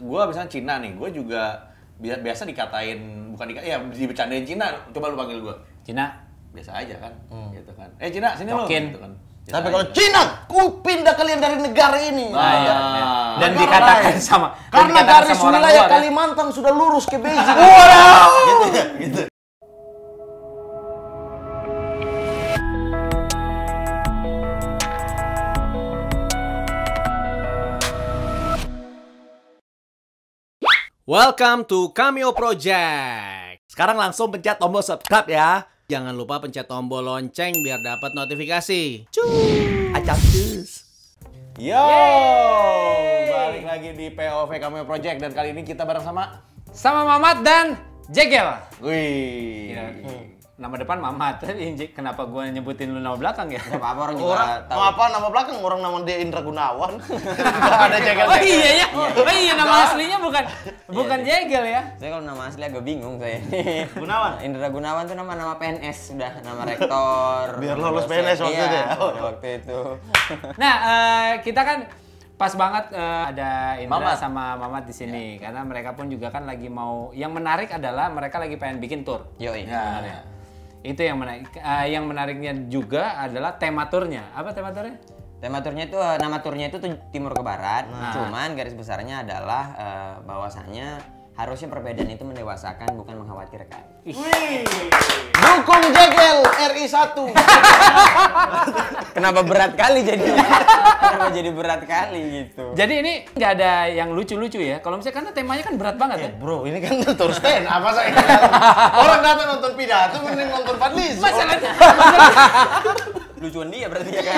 Gua misalnya Cina nih, gua juga bi- biasa dikatain bukan dikatain ya dibecandain Cina. Coba lu panggil gua. Cina, Biasa aja kan, gitu kan. Eh Cina sini lu gitu kan. Biasa Tapi aja. kalau Cina, ku pindah kalian dari negara ini. Ah, iya. dan Negara dikatakan lain. sama Karena dikatakan garis sama wilayah ya. Kalimantan sudah lurus ke Beijing. Gitu ya, gitu. Welcome to Cameo Project. Sekarang langsung pencet tombol subscribe ya. Jangan lupa pencet tombol lonceng biar dapat notifikasi. Cus. Acak cus. Yo, balik lagi di POV Cameo Project dan kali ini kita bareng sama Sama Mamat dan Jegel. Wih. Ya, Nama depan Mamat, tapi kenapa gua nyebutin lu nama belakang ya? Gak apa-apa orang juga Orang, tahu. mau apa nama belakang? Orang nama dia Indra Gunawan. ada jagal Oh iya ya, oh iya nama aslinya bukan bukan Jegel ya. Saya kalau nama asli agak bingung saya. Gunawan? Indra Gunawan tuh nama-nama PNS sudah, nama rektor. Biar nama dosen. PNS waktu iya, itu ya? waktu itu. Nah, eh, kita kan pas banget eh, ada Indra Mamat. sama Mamat di sini karena mereka pun juga kan lagi mau yang menarik adalah mereka lagi pengen bikin tour. Yoi. Ya, Sebenarnya. Itu yang menarik. Eh, yang menariknya juga adalah tema turnya. Apa tema turnya? Tema turnya itu eh, nama turnya itu timur ke barat. Nah. Cuman garis besarnya adalah eh, bahwasannya harusnya perbedaan itu mendewasakan bukan mengkhawatirkan. Dukung Jegel RI 1. Kenapa berat kali jadi? Kenapa jadi berat kali gitu? Jadi ini nggak ada yang lucu-lucu ya. Kalau misalnya karena temanya kan berat banget ya. Bro, ini kan tour stand. Apa saya? Orang datang nonton pidato, mending nonton Fadlis. Masalahnya, Lucuan dia berarti ya kan?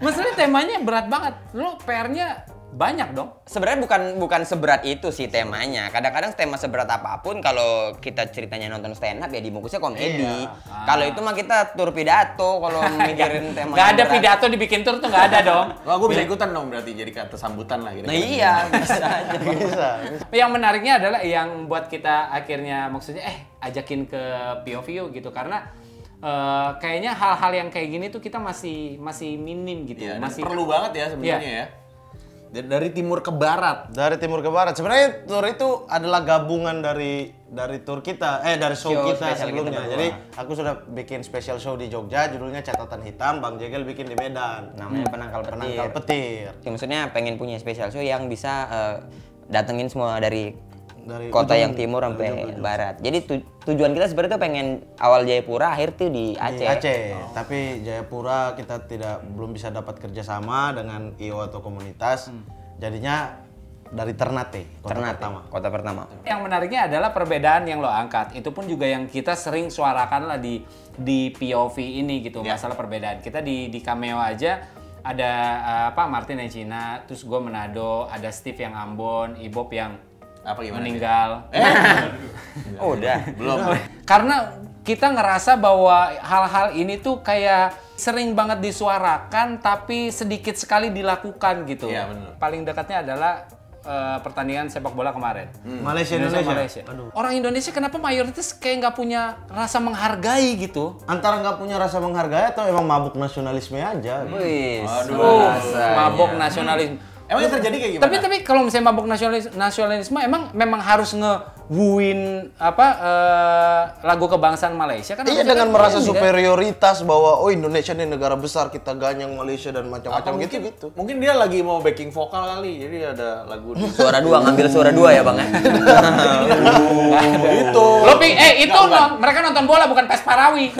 masalahnya temanya berat banget. Lu PR-nya banyak dong. Sebenarnya bukan bukan seberat itu sih temanya. Kadang-kadang tema seberat apa pun kalau kita ceritanya nonton stand up ya dibungkusnya komedi. Kalau itu mah kita tur pidato kalau mikirin tema. Nggak yang ada berat. pidato dibikin tur tuh nggak ada dong. Wah, gue bisa ikutan dong berarti jadi kata sambutan lah gitu. Nah iya bisa aja. Bisa. Yang menariknya adalah yang buat kita akhirnya maksudnya eh ajakin ke POV gitu karena eh, kayaknya hal-hal yang kayak gini tuh kita masih masih minim gitu. Iya, dan masih perlu banget ya sebenarnya Iya. ya. Dari, timur ke barat. Dari timur ke barat. Sebenarnya tour itu adalah gabungan dari dari tour kita, eh dari show, Show kita kita sebelumnya. berdua. Jadi aku sudah bikin special show di Jogja, judulnya Catatan Hitam. Bang Jegel bikin di Medan. Namanya penangkal petir. Penangkal petir. Ya, maksudnya pengen punya special show yang bisa eh, datengin semua dari Dari kota ujung- yang timur sampai barat. Jadi tu- tujuan kita sebenarnya tuh pengen awal Jayapura, akhir tuh di Di Aceh. Aceh. Tapi Jayapura kita tidak belum bisa dapat kerjasama dengan IO atau komunitas. Jadinya dari Ternate, kota Ternate, pertama. kota pertama. Yang menariknya adalah perbedaan yang lo angkat. Itu pun juga yang kita sering suarakan lah di di POV ini gitu Ya. masalah perbedaan. Kita di di cameo aja ada eh, apa Martin yang Cina, terus gue Manado, ada Steve yang Ambon, Ibob yang Apa gimana? meninggal. Oh, udah. Belum. Karena kita ngerasa bahwa hal-hal ini tuh kayak sering banget disuarakan tapi sedikit sekali dilakukan gitu. Iya, bener. Paling dekatnya adalah eh, pertandingan sepak bola kemarin. Malaysia Indonesia. Aduh. Orang Indonesia kenapa mayoritas kayak nggak punya rasa menghargai gitu? Antara nggak punya rasa menghargai atau emang mabuk nasionalisme aja. Wih, Oh, mabok nasionalisme. Emang yang terjadi kayak gimana? Tapi tapi kalau misalnya mabok nasionalis, nasionalisme emang memang harus ngewuin apa eh, lagu kebangsaan Malaysia kan? Iya dengan kan merasa enggak. superioritas bahwa oh Indonesia ini negara besar kita ganyang Malaysia dan macam-macam gitu mungkin, gitu. mungkin dia lagi mau backing vokal kali, jadi ada lagu di suara dua ngambil suara dua ya bang ya. itu. Lo pi- eh itu non- mereka nonton bola bukan pes parawi.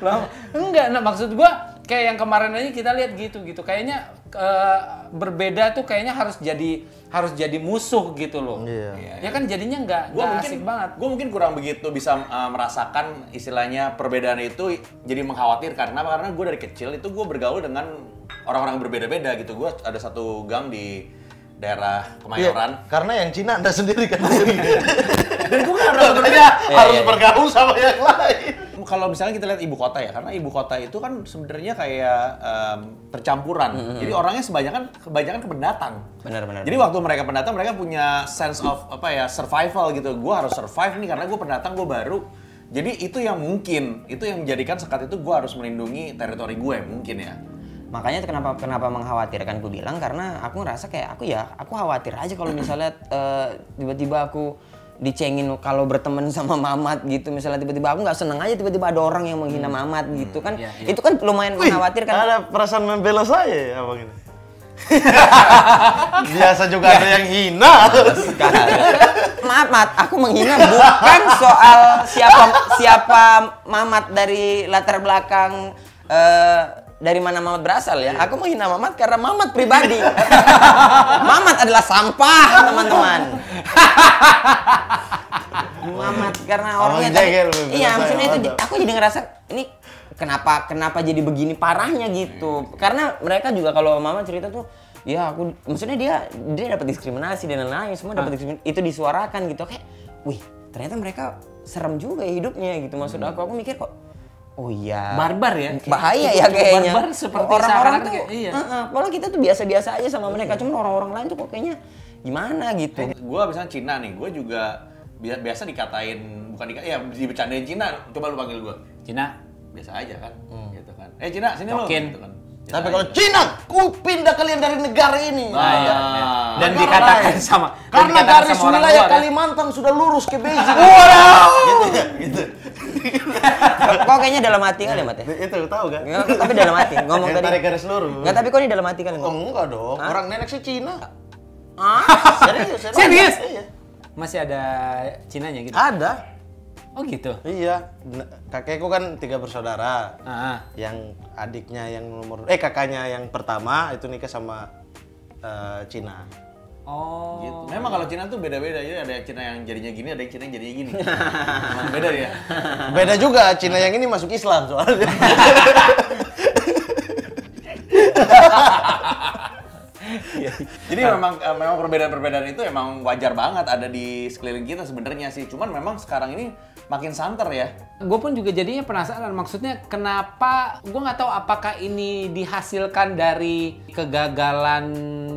Lo enggak, nah maksud gua kayak yang kemarin aja kita lihat gitu gitu. Kayaknya eh, berbeda tuh kayaknya harus jadi harus jadi musuh gitu loh. Iya. Ya kan jadinya nggak Gue nggak mungkin asik banget. Gue mungkin kurang begitu bisa uh, merasakan istilahnya perbedaan itu jadi mengkhawatirkan. Kenapa? Karena gue dari kecil itu gue bergaul dengan orang-orang berbeda-beda gitu. Gue ada satu gang di daerah Kemayoran. Iya, karena yang Cina anda sendiri kan. Dan gue gak pernah Makanya harus iya. bergaul sama yang lain. Kalau misalnya kita lihat ibu kota ya, karena ibu kota itu kan sebenarnya kayak em, percampuran. Jadi orangnya sebanyakan kebanyakan ke pendatang. Benar-benar. Jadi waktu mereka pendatang mereka punya sense of apa ya survival gitu. Gue harus survive nih karena gue pendatang gue baru. Jadi itu yang mungkin itu yang menjadikan sekat itu gue harus melindungi teritori gue mungkin ya. makanya kenapa kenapa mengkhawatirkan gue bilang karena aku ngerasa kayak aku ya aku khawatir aja kalau misalnya eh, tiba-tiba aku dicengin kalau berteman sama Mamat gitu misalnya tiba-tiba aku nggak seneng aja tiba-tiba ada orang yang menghina Mamat gitu kan Iya, iya. itu kan lumayan mengkhawatirkan Ada perasaan membela saya ya abang ini. Biasa juga ada yang hina. Maaf, Mat, aku menghina bukan soal siapa siapa Mamat dari latar belakang eh, dari mana Mamat berasal ya. Aku menghina Mamat karena Mamat pribadi. Mamat adalah sampah, teman-teman. Mamat karena orangnya jengkel, tadi-. Iya, maksudnya itu aku jadi ngerasa ini kenapa kenapa jadi begini parahnya gitu. Karena mereka juga kalau Mama cerita tuh ya aku maksudnya dia dia dapat diskriminasi dan lain-lain semua dapat diskriminasi itu disuarakan gitu kayak wih ternyata mereka serem juga ya hidupnya gitu maksud aku aku mikir kok oh iya Barbar ya? bahaya ya kayaknya barbar seperti orang-orang tuh kayak- iya. Heeh, padahal kita tuh biasa-biasa aja sama mereka cuman orang-orang lain tuh kok kayaknya gimana gitu Gue misalnya Cina nih, gue juga bi- biasa dikatain bukan dikatain, ya dibecandain Cina. Coba lu panggil gue. Cina, Biasa aja kan, gitu kan. Eh Cina sini lu. Gitu kan. Biasa Tapi kalau Cina, ku pindah kalian dari negara ini. Nah, iya. Ah. dan Negara dikatakan lain. sama Karena dikatakan garis sama wilayah ya. Kalimantan sudah lurus ke Beijing. gitu ya, gitu. kok kayaknya dalam hati kali ya Mat ya? Itu tahu kan? Nggak, tapi dalam hati ngomong Yang tadi tarik garis lurus. Nggak, tapi kok ini dalam hati kali Oh enggak dong, orang nenek sih Cina. Ah, Serius, serius. Serius? Iya. Masih ada Cinanya gitu. Ada. Oh gitu. Iya, kakekku kan tiga bersaudara. Ah, ah. Yang adiknya yang nomor eh kakaknya yang pertama itu nikah sama eh, Cina. Oh. Gitu. Memang kalau Cina tuh beda-beda ya. Ada Cina yang jadinya gini, ada yang Cina yang jadinya gini. Emang beda dia. Beda juga, Cina yang ini masuk Islam soalnya. Jadi memang eh, memang perbedaan-perbedaan itu emang wajar banget ada di sekeliling kita sebenarnya sih. Cuman memang sekarang ini makin santer ya. Gue pun juga jadinya penasaran maksudnya kenapa gue nggak tahu apakah ini dihasilkan dari kegagalan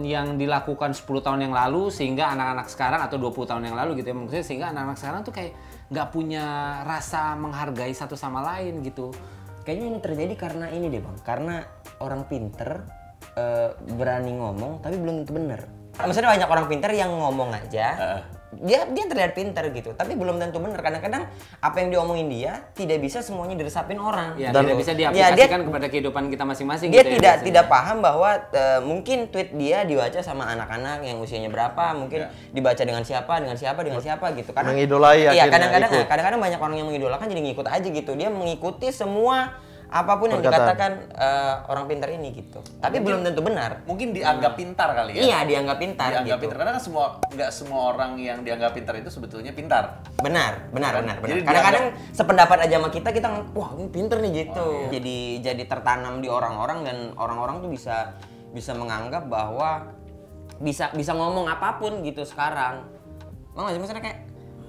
yang dilakukan 10 tahun yang lalu sehingga anak-anak sekarang atau 20 tahun yang lalu gitu ya maksudnya sehingga anak-anak sekarang tuh kayak nggak punya rasa menghargai satu sama lain gitu. Kayaknya ini terjadi karena ini deh bang, karena orang pinter eh, berani ngomong tapi belum tentu bener. Maksudnya banyak orang pinter yang ngomong aja, dia dia terlihat pinter gitu, tapi belum tentu bener. Kadang-kadang apa yang diomongin dia tidak bisa semuanya diresapin orang. Ya, Dan- tidak bisa Ya, diaplikasikan dia- kepada kehidupan kita masing-masing dia gitu ya tidak biasanya. tidak paham bahwa eh, mungkin tweet dia dibaca sama anak-anak yang usianya berapa mungkin dibaca dengan siapa dengan siapa dengan siapa gitu karena Mengidolai iya kadang-kadang kadang-kadang banyak orang yang mengidolakan jadi ngikut aja gitu dia mengikuti semua apa pun yang Perkataan. dikatakan eh, orang pintar ini gitu. Tapi belum tentu benar. Mungkin dianggap pintar kali ya. iya dianggap pintar dianggap gitu. pintar. Karena kan semua nggak semua orang yang dianggap pintar itu sebetulnya pintar. benar benar benar benar. Jadi kadang-kadang sependapat aja sama kita kita wah ini pinter nih gitu. Jadi jadi tertanam di orang-orang dan orang-orang tuh bisa bisa menganggap bahwa bisa bisa ngomong apa pun gitu sekarang. Mau sih? Maksudnya kayak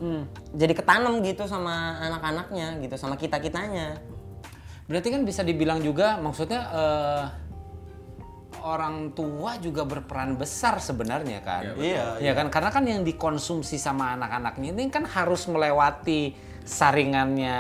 Hmm. jadi ketanam gitu sama anak-anaknya gitu sama kita kitanya Berarti kan bisa dibilang juga maksudnya eh, orang tua juga berperan besar sebenarnya kan. Iya, Iya kan karena kan yang dikonsumsi sama anak-anaknya ini kan harus melewati saringannya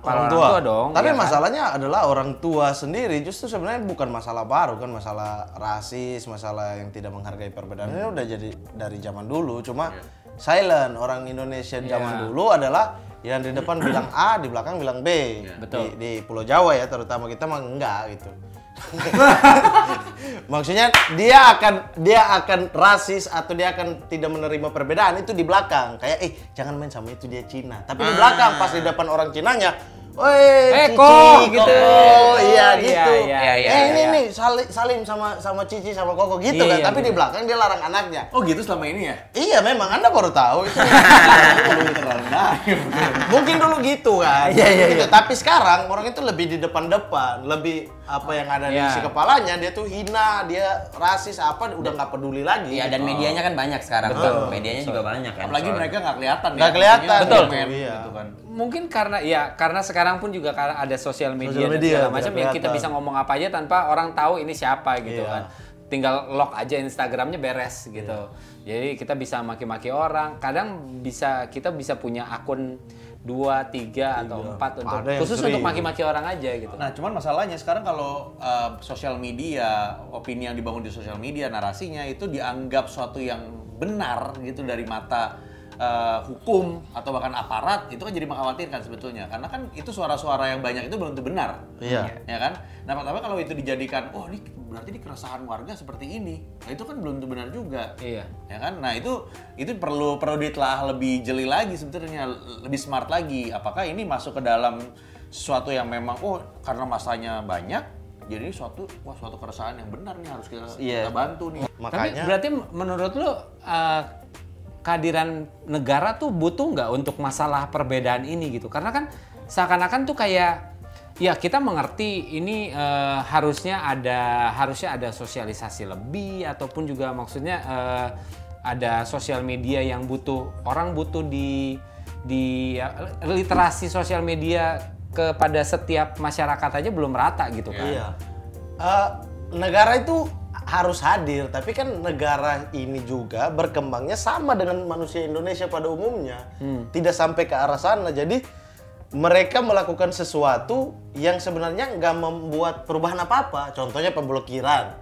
para orang tua, dong. Tapi ya kan? masalahnya adalah orang tua sendiri justru sebenarnya bukan masalah baru kan masalah rasis, masalah yang tidak menghargai perbedaan ini udah jadi dari zaman dulu. Cuma silent orang Indonesia zaman dulu adalah yang di depan bilang A, di belakang bilang B. Betul. Di, di Pulau Jawa ya terutama kita mah enggak gitu. Maksudnya dia akan dia akan rasis atau dia akan tidak menerima perbedaan itu di belakang. Kayak eh jangan main sama itu dia Cina. Tapi di belakang pas di depan orang Cinanya, Woi, Eh, Cici, Kok, gitu. Koko." iya Iya, gitu. iya, iya, eh iya, ini iya. nih Salim, Salim sama sama Cici sama Koko gitu Iya, kan. Tapi iya. di belakang dia larang anaknya. Oh gitu selama ini ya? Iya memang Anda baru tahu itu. Mungkin dulu gitu kan. Iya, iya, Gitu. Tapi sekarang orang itu lebih di depan-depan, lebih apa yang ada di Iya. isi kepalanya dia tuh hina, dia rasis apa udah nggak peduli lagi. Iya dan medianya kan banyak sekarang. Betul. Medianya juga banyak kan. Apalagi soalnya. mereka nggak kelihatan ya. Nggak kelihatan. Maksudnya Betul. main Iya. gitu kan. Mungkin karena ya karena sekarang pun juga karena ada sosial media, dan media, segala macam yang kita kelihatan. bisa ngomong apa aja tanpa orang tahu ini siapa gitu Iya. kan. Tinggal lock aja Instagramnya beres gitu. Iya. Jadi kita bisa maki-maki orang. Kadang bisa kita bisa punya akun dua, tiga atau empat untuk Ada khusus untuk maki-maki orang aja gitu. Nah, cuman masalahnya sekarang kalau uh, sosial media, opini yang dibangun di sosial media, narasinya itu dianggap suatu yang benar gitu dari mata uh, hukum atau bahkan aparat itu kan jadi mengkhawatirkan sebetulnya karena kan itu suara-suara yang banyak itu belum tentu benar. Iya. Ya kan? Nah, pertama kalau itu dijadikan, oh ini berarti ini keresahan warga seperti ini. Nah, itu kan belum tentu benar juga. Iya. Ya kan? Nah, itu itu perlu perlu ditelaah lebih jeli lagi sebetulnya, lebih smart lagi. Apakah ini masuk ke dalam sesuatu yang memang oh karena masanya banyak jadi ini suatu wah suatu keresahan yang benar nih harus kita, Iya. kita bantu nih. Tapi Makanya berarti menurut lu uh, kehadiran negara tuh butuh nggak untuk masalah perbedaan ini gitu? Karena kan seakan-akan tuh kayak ya kita mengerti ini eh, harusnya ada harusnya ada sosialisasi lebih ataupun juga maksudnya eh, ada sosial media yang butuh orang butuh di di ya, literasi sosial media kepada setiap masyarakat aja belum rata gitu kan. Iya. Eh, negara itu harus hadir, tapi kan negara ini juga berkembangnya sama dengan manusia Indonesia pada umumnya. Tidak sampai ke arah sana. Jadi mereka melakukan sesuatu yang sebenarnya nggak membuat perubahan apa-apa. Contohnya pemblokiran.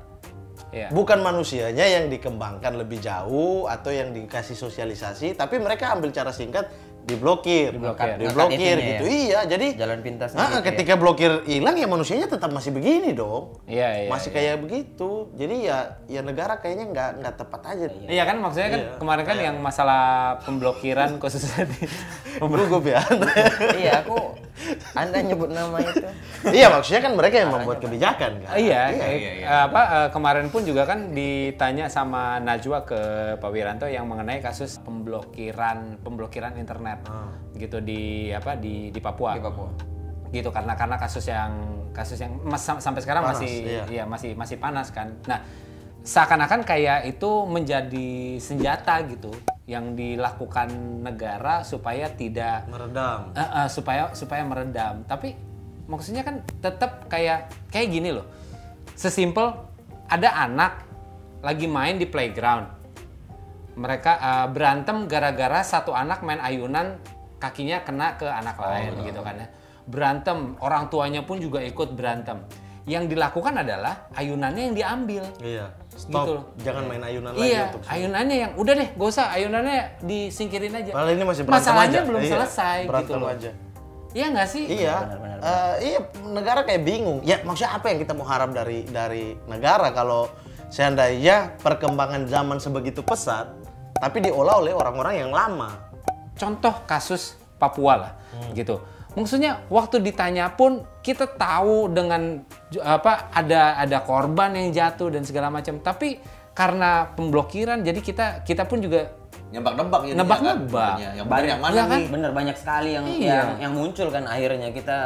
Iya. Bukan manusianya yang dikembangkan lebih jauh atau yang dikasih sosialisasi, tapi mereka ambil cara singkat diblokir, Diblokir. diblokir gitu. itunya Iya, jadi Jalan pintasnya Ah, gitu ya. ketika blokir hilang ya manusianya tetap masih begini dong. Iya, iya, masih iya. kayak begitu. Jadi ya ya negara kayaknya nggak nggak tepat aja. Iya kan maksudnya kan kemarin kan yang masalah pemblokiran khususnya di Gugup ya. iya, aku Anda nyebut nama itu. iya, maksudnya kan mereka yang membuat kebijakan kan. iya, eh, apa eh, kemarin pun juga kan ditanya sama Najwa ke Pak Wiranto yang mengenai kasus pemblokiran pemblokiran internet gitu di apa di di Papua. Di Papua. Gitu karena karena kasus yang kasus yang mas- sam- sampai sekarang Panas, masih iya. iya masih masih panas kan. Nah, seakan-akan kayak itu menjadi senjata gitu yang dilakukan negara supaya tidak Meredam. Eh, eh, supaya supaya meredam tapi maksudnya kan tetap kayak kayak gini loh sesimpel ada anak lagi main di playground mereka eh, berantem gara-gara satu anak main ayunan kakinya kena ke anak lain gitu kan ya berantem orang tuanya pun juga ikut berantem yang dilakukan adalah ayunannya yang diambil Iya. Gitu Stop. loh. Jangan main ayunan lagi iya untuk ayunannya yang udah deh gak usah ayunannya disingkirin aja Padahal ini masih berantem masalahnya aja. belum Iya, selesai gitu berantem loh aja. Iya nggak sih? Iya, Eh, iya negara kayak bingung. Ya maksudnya apa yang kita mau harap dari dari negara kalau seandainya perkembangan zaman sebegitu pesat, tapi diolah oleh orang-orang yang lama. Contoh kasus Papua lah, gitu. Maksudnya waktu ditanya pun kita tahu dengan apa ada ada korban yang jatuh dan segala macam. Tapi karena pemblokiran jadi kita kita pun juga Nebak-nebak Nebak-nebak. kan, jadinya. Yang benar yang mana Iya kan? nih? Bener banyak sekali yang Iya. yang yang muncul kan akhirnya kita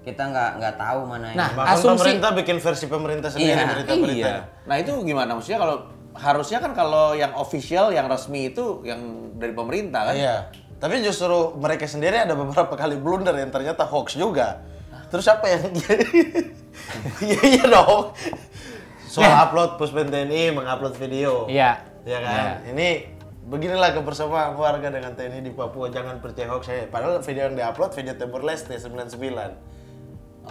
kita nggak nggak tahu mana yang Nah, Bahkan Asumsi- pemerintah bikin versi pemerintah sendiri Iya, berita-berita. iya. Nah itu gimana? Maksudnya kalau harusnya kan kalau yang official, yang resmi itu yang dari pemerintah kan? Iya. Tapi justru mereka sendiri ada beberapa kali blunder yang ternyata hoax juga. Terus apa yang Iya iya dong. Soal upload Puspen TNI mengupload video. Iya. Ya kan? Ini beginilah kebersamaan warga dengan TNI di Papua. Jangan percaya hoax saya. Padahal video yang diupload video Timur Leste 99.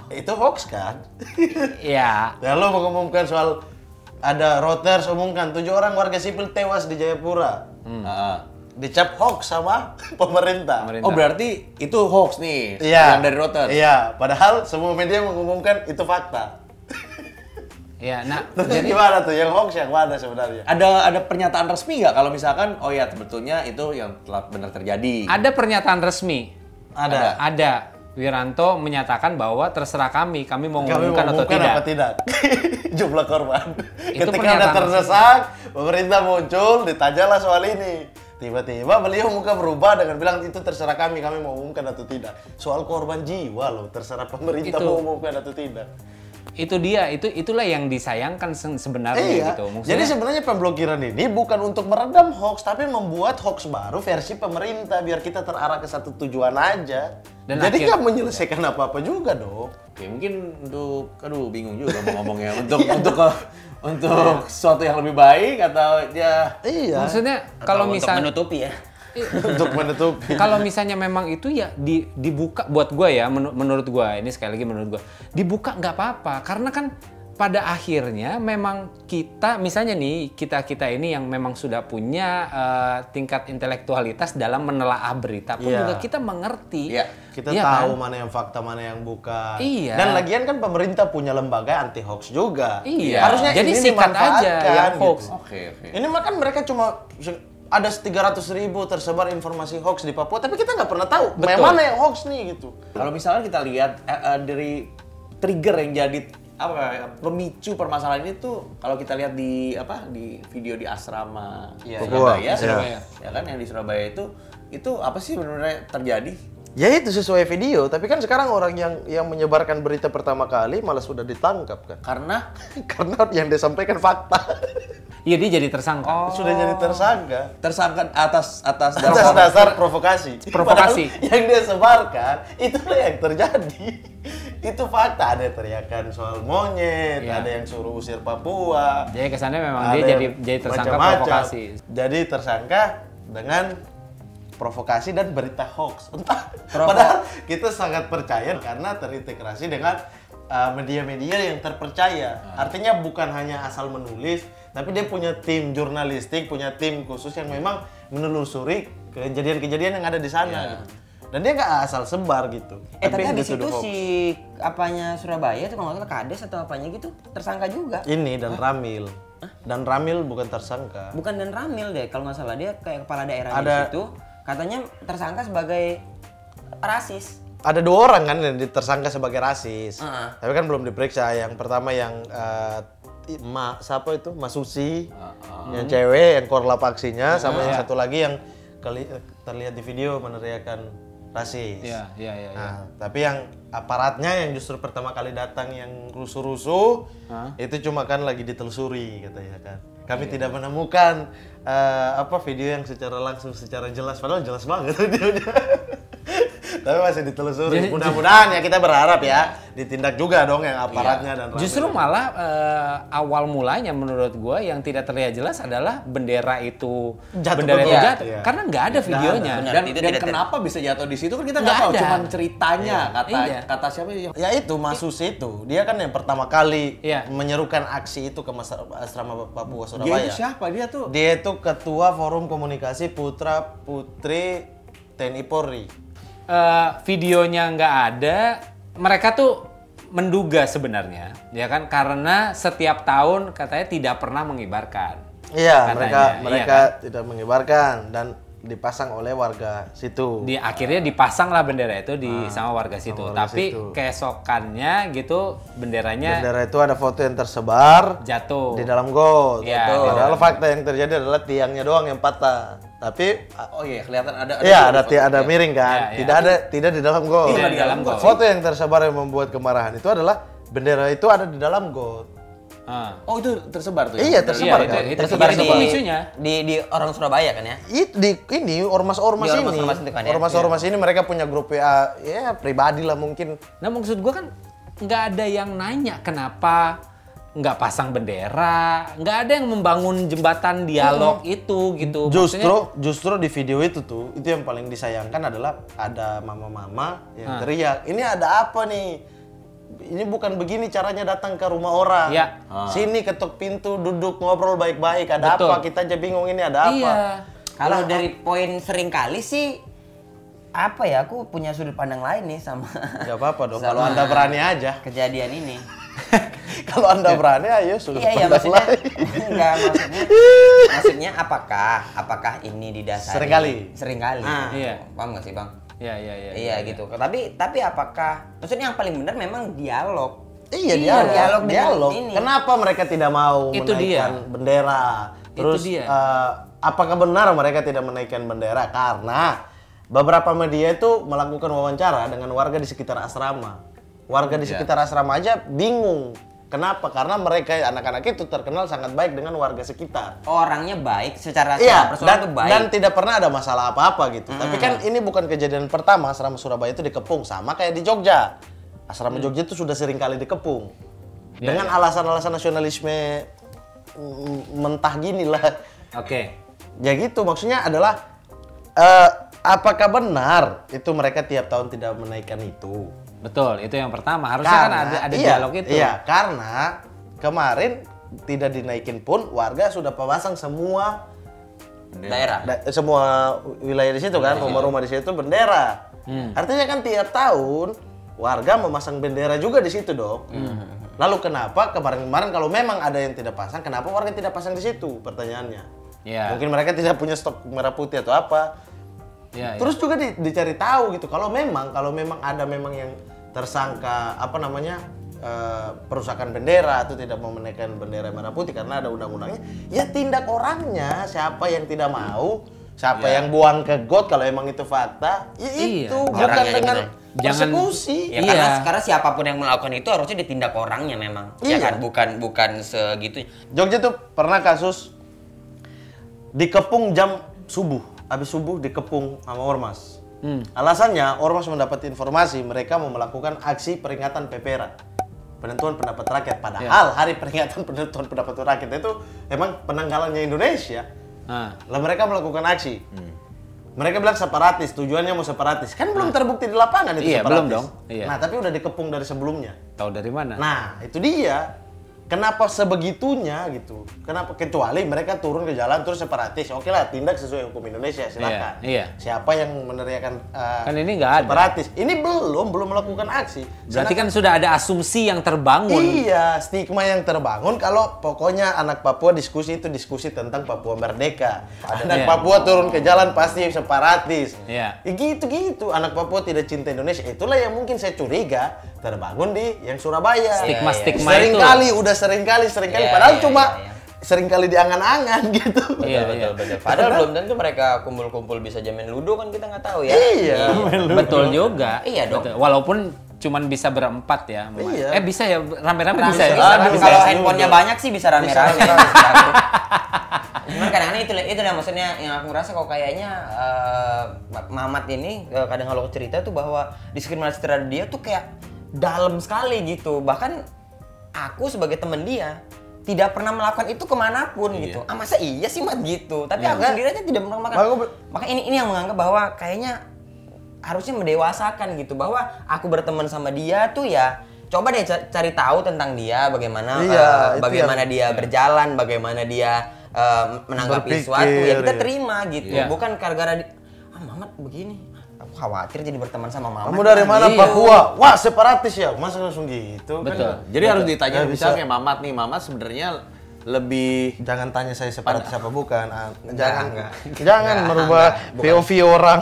Itu hoax kan? Iya. Lalu mengumumkan soal ada Reuters umumkan tujuh orang warga sipil tewas di Jayapura. Heeh. Dicap hoax sama pemerintah. Pemerintah. Oh berarti itu hoax nih, Iya. yang dari Reuters. Iya, padahal semua media mengumumkan itu fakta. Iya. Nah, Terus jadi gimana tuh? Yang hoax yang mana sebenarnya? Ada ada pernyataan resmi nggak kalau misalkan oh ya sebetulnya itu yang telah benar terjadi. ada pernyataan resmi. Ada. Ada. Wiranto menyatakan bahwa terserah kami, kami mau mengumumkan atau tidak. apa tidak? Jumlah korban. Itu Ketika ada terdesak, pemerintah muncul, ditanyalah soal ini. Tiba-tiba beliau muka berubah dengan bilang itu terserah kami, kami mau umumkan atau tidak. Soal korban jiwa loh, terserah pemerintah Itu. mau umumkan atau tidak. Itu dia, itu itulah yang disayangkan se- sebenarnya Iya. gitu. Maksudnya- Jadi sebenarnya pemblokiran ini bukan untuk meredam hoax, tapi membuat hoax baru versi pemerintah biar kita terarah ke satu tujuan aja. Dan Jadi akhir- nggak menyelesaikan apa-apa juga dong. Oke, mungkin untuk aduh bingung juga mau ngomongnya untuk untuk ke- untuk sesuatu yang lebih baik atau ya Iya. Maksudnya kalau Untuk misalnya menutupi ya. Untuk menutupi. Kalau misalnya memang itu ya di, dibuka buat gue ya menu- menurut gue ini sekali lagi menurut gue dibuka nggak apa-apa karena kan pada akhirnya memang kita misalnya nih kita kita ini yang memang sudah punya eh, tingkat intelektualitas dalam menelaah berita pun Iya. juga kita mengerti Iya. Kita Iya tahu kan? mana yang fakta, mana yang bukan. Iya. Dan lagian kan pemerintah punya lembaga anti hoax juga. Iya. Harusnya Jadi ini sikat aja dimanfaatkan, yang hoax. gitu. Oke, oke. Ini mah kan mereka cuma ada 300 ribu tersebar informasi hoax di Papua, tapi kita nggak pernah tahu Betul. mana yang hoax nih gitu. Kalau misalnya kita lihat eh, eh, dari trigger yang jadi apa ya, pemicu permasalahan ini tuh kalau kita lihat di apa di video di asrama Iya, Surabaya, iya. Surabaya, ya kan yang di Surabaya itu itu apa sih sebenarnya terjadi? Ya itu sesuai video, tapi kan sekarang orang yang yang menyebarkan berita pertama kali malah sudah ditangkap kan. Karena Karena yang disampaikan fakta. Iya dia jadi tersangka. sudah jadi tersangka. tersangka atas atas Atas dasar dasar provokasi. Provokasi. Padahal yang dia sebarkan itulah yang terjadi. itu fakta ada teriakan soal monyet, Iya. ada yang suruh usir Papua. Jadi kesannya memang dia jadi jadi tersangka macam-macam. provokasi. Jadi tersangka dengan provokasi dan berita hoax. Entah. Provo- Padahal kita sangat percaya karena terintegrasi dengan uh, media-media yang terpercaya. Artinya bukan hanya asal menulis, tapi dia punya tim jurnalistik, punya tim khusus yang memang menelusuri kejadian-kejadian yang ada di sana. Iya. gitu. Dan dia nggak asal sebar gitu. Eh tapi habis dituduh itu hoax. si apanya Surabaya itu kalau nggak salah kades atau apanya gitu tersangka juga. ini dan Ramil. Dan Ramil bukan tersangka. Bukan dan Ramil deh kalau nggak salah dia kayak kepala daerah di Ada- situ katanya tersangka sebagai rasis. ada dua orang kan yang tersangka sebagai rasis. Heeh. Tapi kan belum diperiksa. Yang pertama yang i- Ma, siapa itu? Mas Susi. Yang cewek yang korlap aksinya sama yang satu lagi yang keli- terlihat di video meneriakan rasis. Iya, iya, iya. iya. Nah, tapi yang aparatnya yang justru pertama kali datang yang rusuh-rusuh itu cuma kan lagi ditelusuri katanya kan. Kami tidak menemukan eh, apa video yang secara langsung secara jelas padahal jelas banget videonya. Tapi masih ditelusuri. Mudah-mudahan ya kita berharap ya ditindak juga dong yang aparatnya dan Justru malah eh, awal mulanya menurut gue yang tidak terlihat jelas adalah bendera itu Jatuh bendera itu jatuh Iya. karena nggak ada videonya. Benar, dan, itu dan tidak kenapa bisa jatuh di situ kan kita Nggak tahu, ada. cuman ceritanya kata Iya. kata siapa yang ya itu Mas Susi itu dia kan yang pertama kali Iya. menyerukan aksi itu ke Mas- asrama Papua dia Surabaya. itu siapa dia tuh Dia itu ketua Forum Komunikasi Putra Putri TNI Polri. Eh, videonya nggak ada, mereka tuh menduga sebenarnya, ya kan? Karena setiap tahun katanya tidak pernah mengibarkan. Iya, Katanya, mereka iya mereka tidak mengibarkan dan dipasang oleh warga situ. Di akhirnya dipasang lah bendera itu di sama warga situ. Ah, warga Tapi situ. keesokannya gitu benderanya Bendera itu ada foto yang tersebar jatuh. di dalam got. Iya, di Padahal fakta yang terjadi adalah tiangnya doang yang patah. Tapi oh iya kelihatan ada Iya, dua ada foto. ada miring kan. Iya, iya. Tidak ada tidak di dalam got. Tidak di dalam got. Foto yang tersebar yang membuat kemarahan itu adalah bendera itu ada di dalam got. Ah. oh itu tersebar tuh Iya, ya? tersebar Iya, kan. itu- itu- Tersebar itu di, di di orang Surabaya kan ya. It, di ini ormas-ormas Di ini, ormas-ormas kan ya? ormas-ormas ini mereka punya grup WA, ya pribadi lah mungkin. Nah maksud gua kan nggak ada yang nanya kenapa nggak pasang bendera, nggak ada yang membangun jembatan dialog itu gitu. Justru Maksudnya- justru di video itu tuh itu yang paling disayangkan adalah ada mama-mama yang teriak, ini ada apa nih? Ini bukan begini caranya datang ke rumah orang. Iya. Sini ketuk pintu, duduk ngobrol baik-baik. Ada Betul. apa? Kita aja bingung ini ada apa. Iya. Kalau dari poin sering kali sih apa ya aku punya sudut pandang lain nih sama Gak apa-apa dong. Kalau anda berani aja. kejadian ini. Kalau anda berani, ayo sudah iya iya maksudnya enggak maksudnya maksudnya apakah apakah ini didasari Seringkali. sering kali Ah. Iya. paham nggak sih bang Iya iya iya. iya gitu tapi tapi apakah maksudnya yang paling benar memang dialog Iya, Iya, dialog. dialog dialog. ini. Kenapa mereka tidak mau Itu menaikkan dia. bendera? Itu Terus dia. eh, apakah benar mereka tidak menaikkan bendera? Karena beberapa media itu melakukan wawancara dengan warga di sekitar asrama. Warga di Iya. sekitar asrama aja bingung. Kenapa? Karena mereka anak-anak itu terkenal sangat baik dengan warga sekitar. orangnya baik secara Iya, secara personal dan, tuh baik dan tidak pernah ada masalah apa-apa gitu. Tapi kan ini bukan kejadian pertama asrama Surabaya itu dikepung sama kayak di Jogja. Asrama Jogja itu sudah sering kali dikepung. Dengan alasan-alasan nasionalisme mm, mentah gini lah. Oke. Ya gitu, maksudnya adalah eh, apakah benar itu mereka tiap tahun tidak menaikkan itu? Betul, itu yang pertama. Harusnya kan ada ada iya, dialog itu. Iya, karena kemarin tidak dinaikin pun warga sudah pasang semua Daerah. da- semua wilayah di situ kan, rumah-rumah di situ bendera. Hmm. Artinya kan tiap tahun warga memasang bendera juga di situ dong. Hmm. Lalu kenapa kemarin-kemarin kalau memang ada yang tidak pasang, kenapa warga tidak pasang di situ? Pertanyaannya. Iya. Mungkin mereka tidak punya stok merah putih atau apa. Iya, iya. Terus juga di- dicari tahu gitu. Kalau memang kalau memang ada memang yang tersangka apa namanya eh, perusakan bendera atau tidak mau menaikkan bendera merah putih karena ada undang-undangnya, ya tindak orangnya. Siapa yang tidak mau, siapa yang buang ke got kalau emang itu fakta, ya Iya. itu bukan Orangnya dengan gitu. Jangan- persekusi. Ya Iya. karena karena siapa pun yang melakukan itu harusnya ditindak orangnya memang. Ya Iya. kan bukan bukan segitu. Jogja tuh pernah kasus dikepung jam subuh, habis subuh dikepung sama ormas. Alasannya ormas mendapat informasi mereka mau melakukan aksi peringatan PPRA, penentuan pendapat rakyat. Padahal hari peringatan penentuan pendapat rakyat itu emang penanggalannya Indonesia. Ah. Lah mereka melakukan aksi. Mereka bilang separatis, tujuannya mau separatis. Kan belum terbukti di lapangan itu Iya, separatis. belum dong. Iya. Nah, tapi udah dikepung dari sebelumnya. Tahu dari mana? Nah, itu dia. Kenapa sebegitunya gitu? Kenapa kecuali mereka turun ke jalan terus separatis? Oke lah, tindak sesuai hukum Indonesia, silakan. Iya, iya. Siapa yang meneriakan uh, Kan ini nggak ada. separatis? Ini belum, belum melakukan aksi. Berarti kan sudah ada asumsi yang terbangun. Iya, stigma yang terbangun kalau pokoknya anak Papua diskusi itu diskusi tentang Papua merdeka. Anak Iya. Papua turun ke jalan pasti separatis. Iya. Ya gitu-gitu. Anak Papua tidak cinta Indonesia. Itulah yang mungkin saya curiga terbangun di yang Surabaya. Stigma-stigma sering itu. kali, udah sering kali, sering kali. Iya, Padahal iya, cuma iya, iya. sering kali diangan-angan gitu. Iya, betul, iya. betul. Padahal belum tentu mereka kumpul-kumpul bisa jamin ludo kan kita nggak tahu ya. Iya. Betul juga. Iya dong. Betul. Walaupun cuman bisa berempat ya. Iya. Eh bisa ya rame-rame bisa ya. Bisa, tapi bisa, kalau bisa handphonenya banyak sih bisa rame-rame. Bisa, Cuman kadang-kadang itu itu dah maksudnya yang aku ngerasa kok kayaknya eh, Mamat ini eh, kadang kalau cerita tuh bahwa diskriminasi terhadap dia tuh kayak dalam sekali gitu. Bahkan aku sebagai temen dia tidak pernah melakukan itu ke mana pun gitu. Ah masa iya sih mat gitu. Tapi aku sendiri aja tidak pernah melakukan. Aku be- Maka ini ini yang menganggap bahwa kayaknya harusnya mendewasakan gitu bahwa aku berteman sama dia tuh ya coba deh ca- cari tahu tentang dia bagaimana Iya, itu bagaimana yang- dia berjalan bagaimana dia eh, menanggapi Berpikir, sesuatu ya kita iya. terima gitu Iya. bukan gara-gara di, ah Mamat begini khawatir jadi berteman sama Mamat Kamu dari mana Iya. Papua? Wah, separatis ya. Masa langsung gitu? Kan Betul. Jadi harus ditanya misalnya bisa. kayak Mamat nih, Mamat sebenarnya lebih Jangan tanya saya separatis apa bukan. Ah, Jangan, enggak. jangan Enggak, merubah enggak, bukan. POV orang.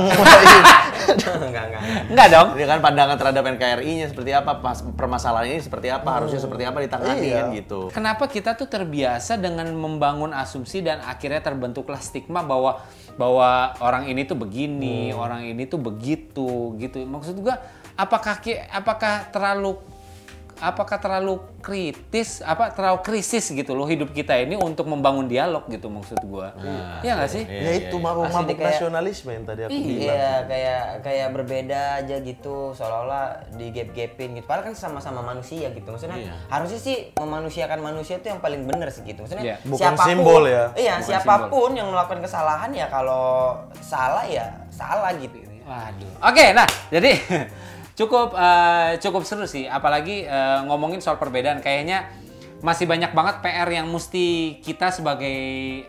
enggak enggak Enggak dong. Ini kan pandangan terhadap NKRI-nya seperti apa, pas permasalahan ini seperti apa, harusnya seperti apa ditangani Iya. kan gitu. Kenapa kita tuh terbiasa dengan membangun asumsi dan akhirnya terbentuklah stigma bahwa bahwa orang ini tuh begini, orang ini tuh begitu gitu. Maksud gua apakah apakah terlalu apakah terlalu kritis apa terlalu krisis gitu loh hidup kita ini untuk membangun dialog gitu maksud gua. Iya nggak sih? ya itu mabuk mabuk kayak- nasionalisme yang tadi aku bilang. Iya, kayak kayak berbeda aja gitu, seolah-olah di gap-gapin gitu. Padahal kan sama-sama manusia gitu. Maksudnya Iya. harusnya sih memanusiakan manusia itu yang paling benar sih gitu. Maksudnya Iya. Bukan simbol ya. Iya, Bukan siapa pun yang melakukan kesalahan ya kalau salah ya salah gitu. Waduh. Oke, nah jadi cukup eh, cukup seru sih, apalagi eh, ngomongin soal perbedaan. Kayaknya masih banyak banget PR yang mesti kita sebagai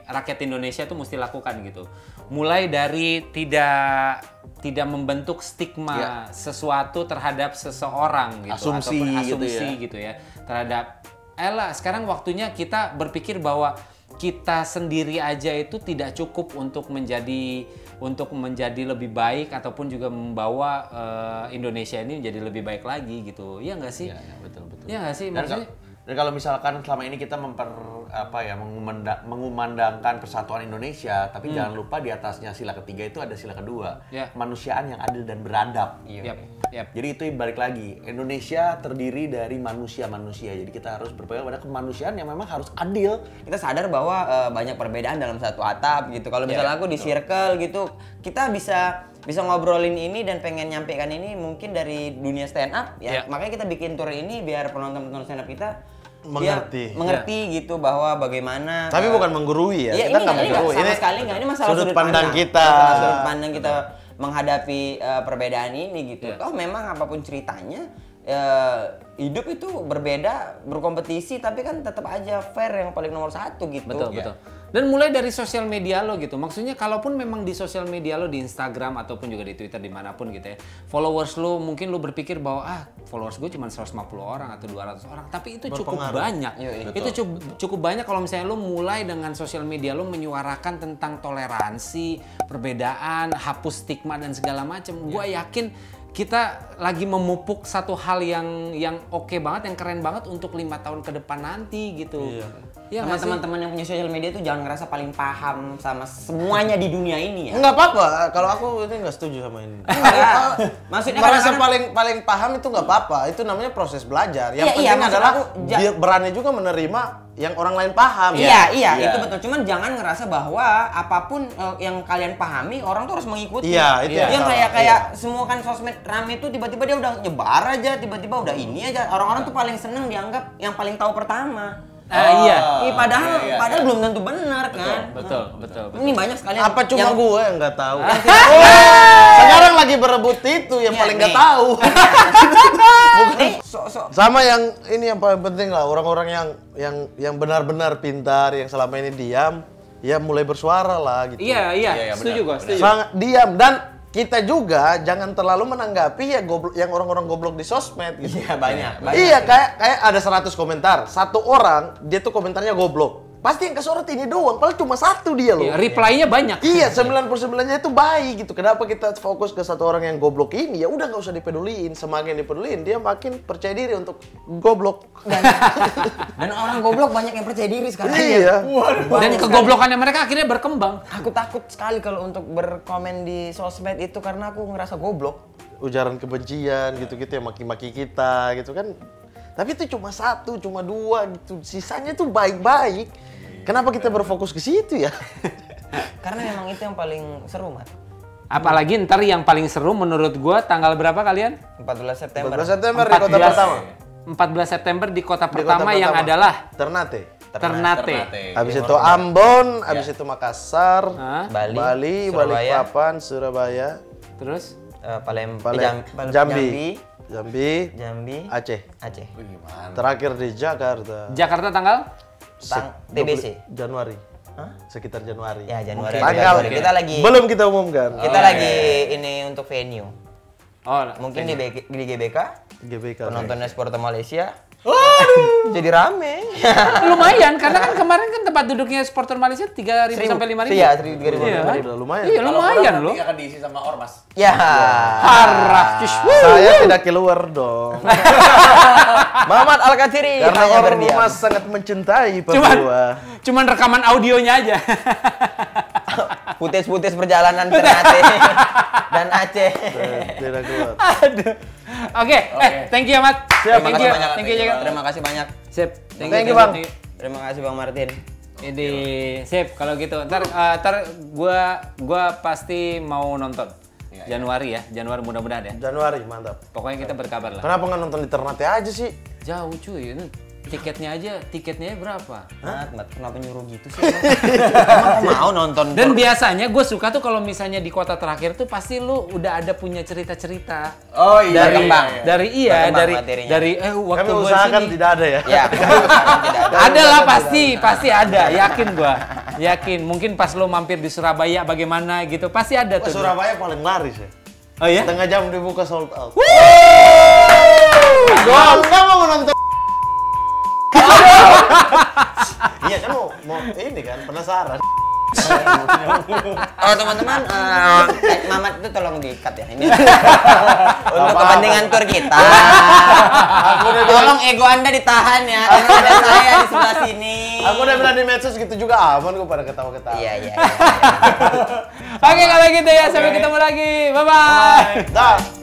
rakyat Indonesia tuh mesti lakukan gitu. Mulai dari tidak tidak membentuk stigma sesuatu terhadap seseorang gitu Asumsi gitu asumsi ya. gitu ya terhadap Ella sekarang waktunya kita berpikir bahwa kita sendiri aja itu tidak cukup untuk menjadi untuk menjadi lebih baik ataupun juga membawa eh, Indonesia ini menjadi lebih baik lagi gitu. Iya nggak sih? Iya, iya, betul betul. Iya nggak sih? Dan, Maksudnya dan kalau misalkan selama ini kita memper apa ya mengumanda- mengumandangkan persatuan Indonesia, tapi jangan lupa di atasnya sila ketiga itu ada sila kedua, Ya. kemanusiaan yang adil dan beradab. Yap, yap. Jadi itu balik lagi, Indonesia terdiri dari manusia-manusia. Jadi kita harus berpegang pada kemanusiaan yang memang harus adil. Kita sadar bahwa eh, banyak perbedaan dalam satu atap gitu. Kalau misalnya aku di circle gitu, kita bisa bisa ngobrolin ini dan pengen nyampekan ini mungkin dari dunia stand up ya. Ya. Makanya kita bikin tour ini biar penonton-penonton stand up kita Mengerti, dia mengerti gitu bahwa bagaimana Tapi eh, bukan menggurui ya. Iya, kita ini, nggak ini menggurui. sama Ini sekali nggak. Ini masalah sudut pandang kita. Masalah sudut pandang kita menghadapi eh, perbedaan ini gitu. Iya. Toh memang apa pun ceritanya eh, hidup itu berbeda, berkompetisi, tapi kan tetap aja fair yang paling nomor satu gitu. Betul, Iya. betul. Dan mulai dari sosial media lo gitu. Maksudnya kalaupun memang di sosial media lo di Instagram ataupun juga di Twitter di mana pun gitu ya. Followers lo mungkin lo berpikir bahwa ah followers gue cuma 150 orang atau 200 orang. Tapi itu cukup banyak. Iya, Itu cukup, cukup banyak kalau misalnya lo mulai dengan sosial media lo menyuarakan tentang toleransi, perbedaan, hapus stigma dan segala macam. Gue yakin kita lagi memupuk satu hal yang yang oke banget, yang keren banget untuk lima tahun ke depan nanti gitu. Iya. Iya Sama teman-teman yang punya sosial media itu jangan ngerasa paling paham sama semuanya di dunia ini ya. Enggak apa-apa. Kalau aku ini nggak setuju sama ini. Enggak. Maksudnya Merasa kadang-kadang- paling paling paham itu nggak apa-apa. Itu namanya proses belajar. Yang Iya, iya, penting maksud adalah aku, berani juga menerima yang orang lain paham. Iya, iya, Iya. itu betul. Cuman jangan ngerasa bahwa apa pun eh, yang kalian pahami orang tuh harus mengikuti. Iya, itu Yang yang kayak kayak semua kan sosmed rame itu tiba-tiba dia udah nyebar aja, tiba-tiba udah ini aja. Orang-orang tuh paling seneng dianggap yang paling tahu pertama. Ah, iya. Ih, padahal iya, iya. padahal belum tentu benar kan. Betul, betul, betul. Ini banyak sekali Apa cuma yang- gue yang nggak tahu? yang Sekarang lagi berebut itu yang Iya, paling nggak tahu. Nih, so, so, Sama yang ini yang paling penting lah orang-orang yang yang yang benar-benar pintar yang selama ini diam ya mulai bersuara lah gitu. Iya, iya, Iya, iya, setuju benar. setuju. Sangat diam dan kita juga jangan terlalu menanggapi ya goblok yang orang-orang goblok di sosmed gitu. Iya, banyak. banyak. Iya kayak kayak ada 100 komentar, satu orang dia tuh komentarnya goblok. Pasti yang kesorot ini doang, padahal cuma satu dia loh. Iya, reply-nya banyak. Iya, 99-nya itu baik gitu. Kenapa kita fokus ke satu orang yang goblok ini? Ya udah nggak usah dipeduliin. Semakin dipeduliin, dia makin percaya diri untuk goblok. Dan, dan orang goblok banyak yang percaya diri sekarang. iya. Dan kegoblokannya mereka akhirnya berkembang. Aku takut sekali kalau untuk berkomen di sosmed itu karena aku ngerasa goblok. Ujaran kebencian gitu-gitu yang maki-maki kita gitu kan. Tapi itu cuma satu, cuma dua gitu. Sisanya tuh baik-baik. Kenapa kita berfokus ke situ ya? Karena memang itu yang paling seru, Mat. Apalagi ntar yang paling seru menurut gua tanggal berapa kalian? 14 September. 14 September di kota pertama. 14 September di kota Di pertama kota yang pertama. adalah Ternate. Ternate. Ternate. Habis itu Ambon, habis itu Makassar, Hah? Bali, Bali, Surabaya, Balikpapan, Surabaya, Terus eh, Palem, Palem, Jam- Palem- Jambi, Jambi, Jambi, Jambi, Aceh. Aceh. Terakhir di Jakarta. Jakarta tanggal Tang Se- TBC. 20 Januari. Sekitar Januari. Ya, Januari. Tanggal Januari. Kita lagi belum kita umumkan. kita lagi ini untuk venue. Oh, Mungkin di, B- di GBK GBK. penontonnya supporter Malaysia. Jadi rame. lumayan karena kan kemarin kan tempat duduknya supporter Malaysia 3000 sampai 5000. Iya, 3.000. Iya, kan? Udah lumayan. Iya, lumayan loh. nanti akan diisi sama ormas. Ya. Cush. Saya tidak keluar dong. Muhammad Al Katsiri Karena rumah sangat mencintai Cuman, Papua. cuman rekaman audionya aja. Putis-putis perjalanan Ternate dan Aceh. Tidak keluar. Aduh. Oke, eh thank you ya, Mat. Siap, thank you. banyak. Thank you, Jagat. Terima kasih banyak. Sip. Thank you, Bang. Terima kasih Bang Martin. Ini sip kalau gitu. Ntar eh, ntar gua gua pasti mau nonton. Januari ya, Januari mudah-mudahan ya. Januari, mantap. Pokoknya kita berkabar lah. Kenapa nggak nonton di Ternate aja sih? Jauh cuy, ini tiketnya aja, tiketnya berapa? Mat, Mat, kenapa nyuruh gitu sih? Emang mau nonton? Dan biasanya gue suka tuh kalau misalnya di kota terakhir tuh pasti lu udah ada punya cerita-cerita. Oh iya, dari berkembang. dari iya Berkembang dari materinya. dari eh waktu gua usahakan sini. tidak ada ya. ya, tidak ada. Ada lah pasti, pasti ada. Yakin gua. Yakin. Mungkin pas lo mampir di Surabaya bagaimana gitu, pasti ada tuh. Surabaya paling laris ya. Oh ya? Setengah jam dibuka sold out. Gol. Nggak mau nonton. Iya kan mau, mau ini kan penasaran. Oh teman-teman, eh, eh, Mamat itu tolong di-cut ya ini. Untuk kepentingan tur kita. tolong ego anda ditahan ya. Karena ada saya di sebelah sini. Aku udah bilang di medsos gitu juga aman gue pada ketawa-ketawa. Iya iya. iya. Oke kalau gitu ya, sampai ketemu lagi. Bye bye. Dah.